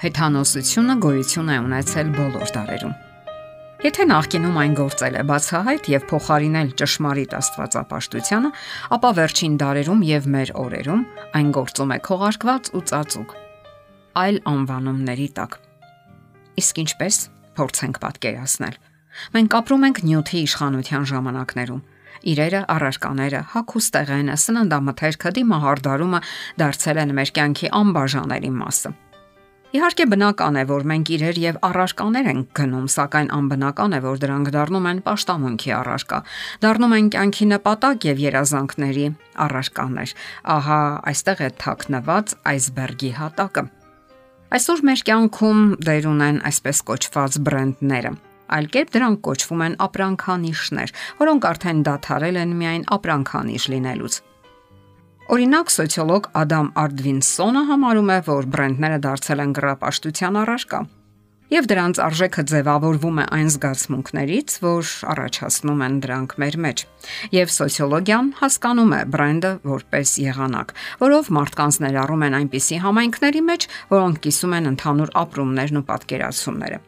Հեթանոսությունը գոյություն է ունեցել բոլոր դարերում։ Եթե նախկինում այն գործել է բացահայտ եւ փոխարինել ճշմարիտ աստվածապաշտությանը, ապա վերջին դարերում եւ մեր օրերում այն գործում է քողարկված ու ծածուկ այլ անվանումների տակ։ Իսկ ինչպես փորձենք պատկերացնել։ Մենք ապրում ենք նյութի իշխանության ժամանակներում իրերը, առարկաները, հակոստեղենը, սննդամթերքը, դիմահարդարումը դարձել են մեր կյանքի անբաժանելի մասը։ Իհարկե բնական է, որ մենք իրեր եւ առարկաներ ենք գնում, սակայն անբնական է, որ դրանք դառնում են աշտամունքի առարկա, դառնում են կյանքի նպատակ եւ երազանքների առարկաներ։ Ահա այստեղ է թաքնված այսբերգի հատակը։ Այսօր մեր կյանքում դեր ունեն այսպես կոչված բրենդները այլ կերպ դրանք կոչվում են ապրանքանիշներ, որոնք արդեն դադարել են միայն ապրանքանիշ լինելուց։ Օրինակ սոցիոլոգ Ադամ Արդվինսոնը համարում է, որ բրենդները դարձել են գրապաշտության առարկա եւ դրանց արժեքը ձևավորվում է այն զգացմունքներից, որ առաջացնում են դրանք մեր մեջ։ Եվ սոցիոլոգիան հասկանում է բրենդը որպես եղանակ, որով մարդկանց ներառում են այնպիսի համայնքների մեջ, որոնք կիսում են ընդհանուր ապրումներն ու պատկերացումները։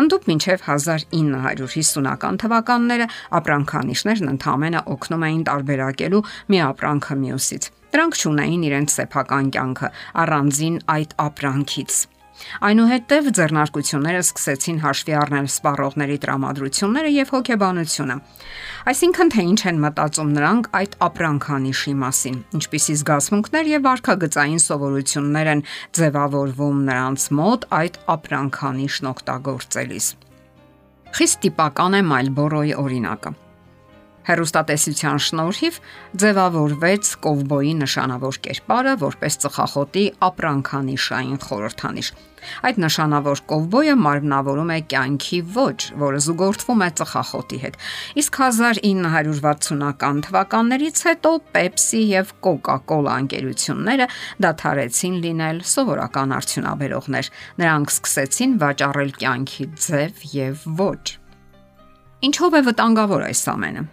Անդուք մինչև 1950-ական թվականները ապրանքանիշներն ընդհանրապես օգնում էին տարբերակելու մի ապրանքը մյուսից։ Դրանք ճունեին իրենց սեփական կյանքը առանձին այդ ապրանքից Այնուհետև ձեռնարկությունները սկսեցին հաշվի առնել սպառողների տրամադրությունները եւ հոգեբանությունը։ Այսինքն թե ինչ են մտածում նրանք այդ ապրանքանիշի մասին, ինչպիսի զգացմունքներ եւ վարքագծային սովորություններ են ձևավորվում նրանց մոտ այդ ապրանքանիշն օգտագործելիս։ Խիստ տիպական է Մալբորոյի օրինակը հերոստատեսության շնորհիվ ձևավորվեց կովբոյի նշանավոր կերպարը որպես ծխախոտի ապրանքանիշային խորհրդանիշ։ Այդ նշանավոր կովբոյը մարմնավորում է կյանքի ոչ, որը զուգորդվում է ծխախոտի հետ։ Իսկ 1960-ական թվականներից հետո Pepsi եւ Coca-Cola ընկերությունները դադարեցին լինել սովորական արդյունաբերողներ։ Նրանք սկսեցին վաճառել կյանքի ձև եւ ոչ։ Ինչով է վտանգավոր այս ամենը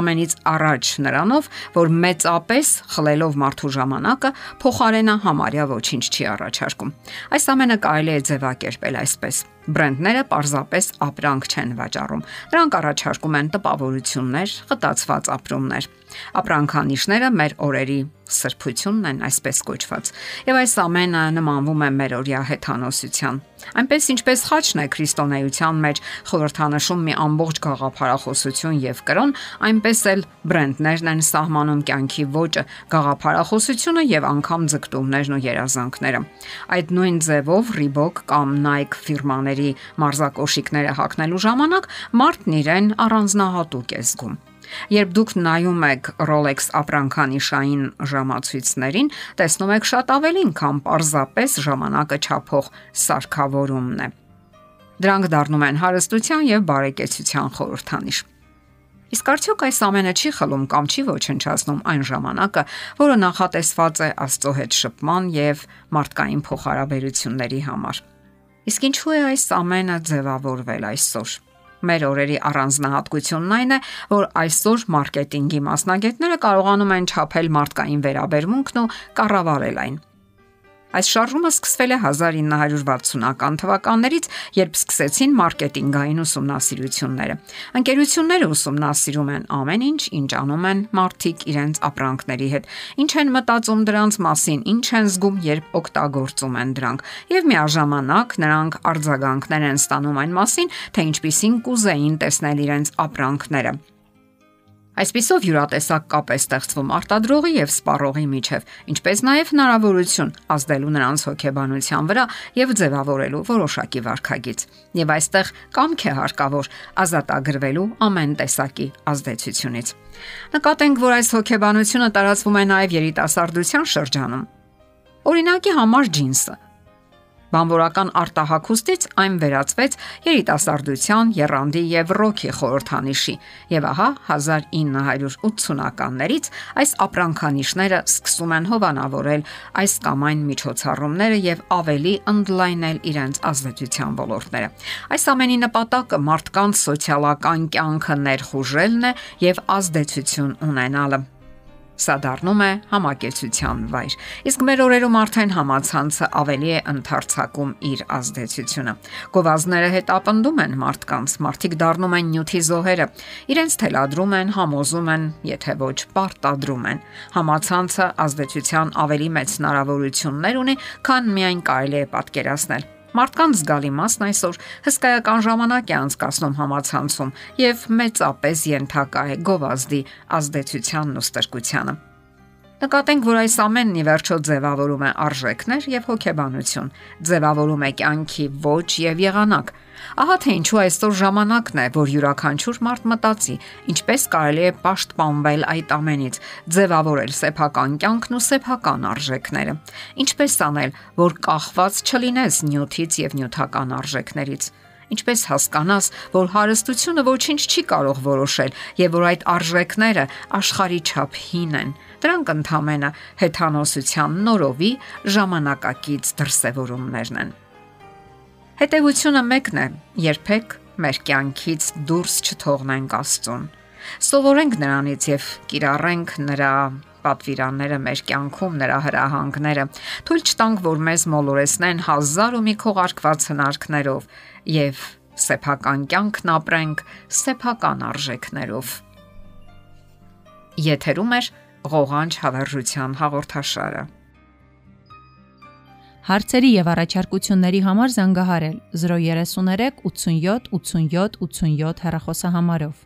ամենից առաջ նրանով, որ մեծապես խլելով մարդու ժամանակը փոխարենը համարյա ոչինչ չի առաջարկում։ Այս ամենը կարելի է ձևակերպել այսպես. Բրենդները պարզապես ապրանք չեն վաճառում։ Դրանք առաջարկում են տպավորություններ, խտացված ապրումներ։ Ապրանքանիշները մեր օրերի սրբությունն են այսպես կոչված։ Եվ այս ամենը նմանվում է մեր օրյա հեթանոսության։ Այնպես ինչպես խաչն է քրիստոնեության մեջ խորհրդանշում մի ամբողջ գաղափարախոսություն եւ կրոն, այնպես էլ բրենդներն են սահմանում կյանքի ոճը, գաղափարախոսությունը եւ անգամ ձգտումներն ու երազանքները։ Այդ նույն ձևով Reebok կամ Nike ֆիրմաները բաների մարզակոշիկները հագնելու ժամանակ մարդն իրեն առանձնահատուկ է զգում։ Երբ դուք նայում եք Rolex ապրանքանիշային ժամացույցներին, տեսնում եք շատ ավելին, քան պարզապես ժամանակը չափող սարքավորումն է։ Դրանք դառնում են հարստության եւ բարեկեցության խորհրդանիշ։ Իսկ արդյոք այս ամենը չի խլում կամ չի ոչնչացնում այն ժամանակը, որը նախատեսված է Աստծո հետ շփման եւ մարդկային փոխհարաբերությունների համար։ Իսկ ինչու է այս ամենը ձևավորվել այսօր։ Մեր օրերի առանձնահատկությունն այն է, որ այսօր մարքեթինգի մասնագետները կարողանում են չափել մարդկային վերաբերմունքն ու կառավարել այն։ Այս շարժումը սկսվել է 1960-ական թվականներից, երբ սկսեցին մարքեթինգային ուսումնասիրությունները։ Ընկերությունները ուսումնասիրում են ամեն ինչ, ինչ անում են մարդիկ իրենց ապրանքների հետ, ինչ են մտածում դրանց մասին, ինչ են զգում, երբ օգտագործում են դրանք, եւ միաժամանակ նրանք արձագանքներ են ստանում այն մասին, թե ինչպիսին կուզեին տեսնել իրենց ապրանքները։ Այսպիսով յուրատեսակ կապ է ստեղծվում արտադրողի եւ սպառողի միջև, ինչպես նաեւ հնարավորություն ազդելու նրանց հոգեբանության վրա եւ ձևավորելու որոշակի վարքագիծ։ Եվ այստեղ կամք է հարկավոր ազատագրվելու ամեն տեսակի ազդեցությունից։ Նկատենք, որ այս հոգեբանությունը տարածվում է նաեւ երիտասարդության շրջանում։ Օրինակի համար ջինսը Բամբորական արտահակոստից այն վերածվեց երիտասարդության, երանդի եւ ռոքի խորհրդանիշի։ Եվ ահա 1980-ականներից այս ապրանքանիշները սկսում են հովանավորել այս կամ այն միջոցառումները եւ ավելի ընդլայնել իրենց ազդեցության ոլորտները։ Այս ամենի նպատակը մարդկանց սոցիալական կյանքը ներխուժելն է եւ ազդեցություն ունենալը։ Սա դառնում է համակեցության վայր։ Իսկ մեր օրերում արդեն համացանցը ավելի է ընդարձակում իր ազդեցությունը։ Գովազդները հետապնդում են մարդկանց, մարդիկ դառնում են նյութի զոհերը, իրենց թելադրում են, համոզում են, եթե ոչ պարտադրում են։ Համացանցը ազդեցության ավելի մեծ հնարավորություններ ունի, քան միայն կարելի է պատկերացնել։ Մարդկանց զգալի մասն այսօր հսկայական ժամանակ է անցկացնում համացանցում եւ մեծապես ենթակա է գովազդի ազդեցությանն ու ստրկությանը։ Նկատենք, որ այս ամենն ի վերջո ձևավորում է արժեքներ եւ հոգեբանություն, ձևավորում է կյանքի ոչ եւ եղանակ։ Ահա թե ինչու այսօր ժամանակն է, որ յուրաքանչյուր մարդ մտածի, ինչպես կարելի է պաշտպանվել այդ ամենից, ձևավորել սեփական կյանքն ու սեփական արժեքները։ Ինչպես անել, որ կախված չլինես նյութից եւ նյութական արժեքներից Ինչպես հասկանաս, որ հարստությունը ոչինչ չի կարող որոշել եւ որ այդ արժեքները աշխարհի չափ հին են։ Դրանք ընդհանրապես հեթանոսության նորովի ժամանակակից դրսևորումներն են։ Հետևությունը մեկն է՝ երբեք մեր կյանքից դուրս չթողնենք Աստծուն։ Սովորենք նրանից եւ կիրառենք նրա պատվիրանները մեր կյանքում նրա հրահանգները թույլ չտանք որ մեզ մոլորեսնեն հազար ու մի քողարկված հնարքներով եւ սեփական կյանքն ապրենք սեփական արժեքներով եթերում է ղողանջ հավերժության հաղորդաշարը Հարցերի եւ առաջարկությունների համար զանգահարել 033 87 87 87 հեռախոսահամարով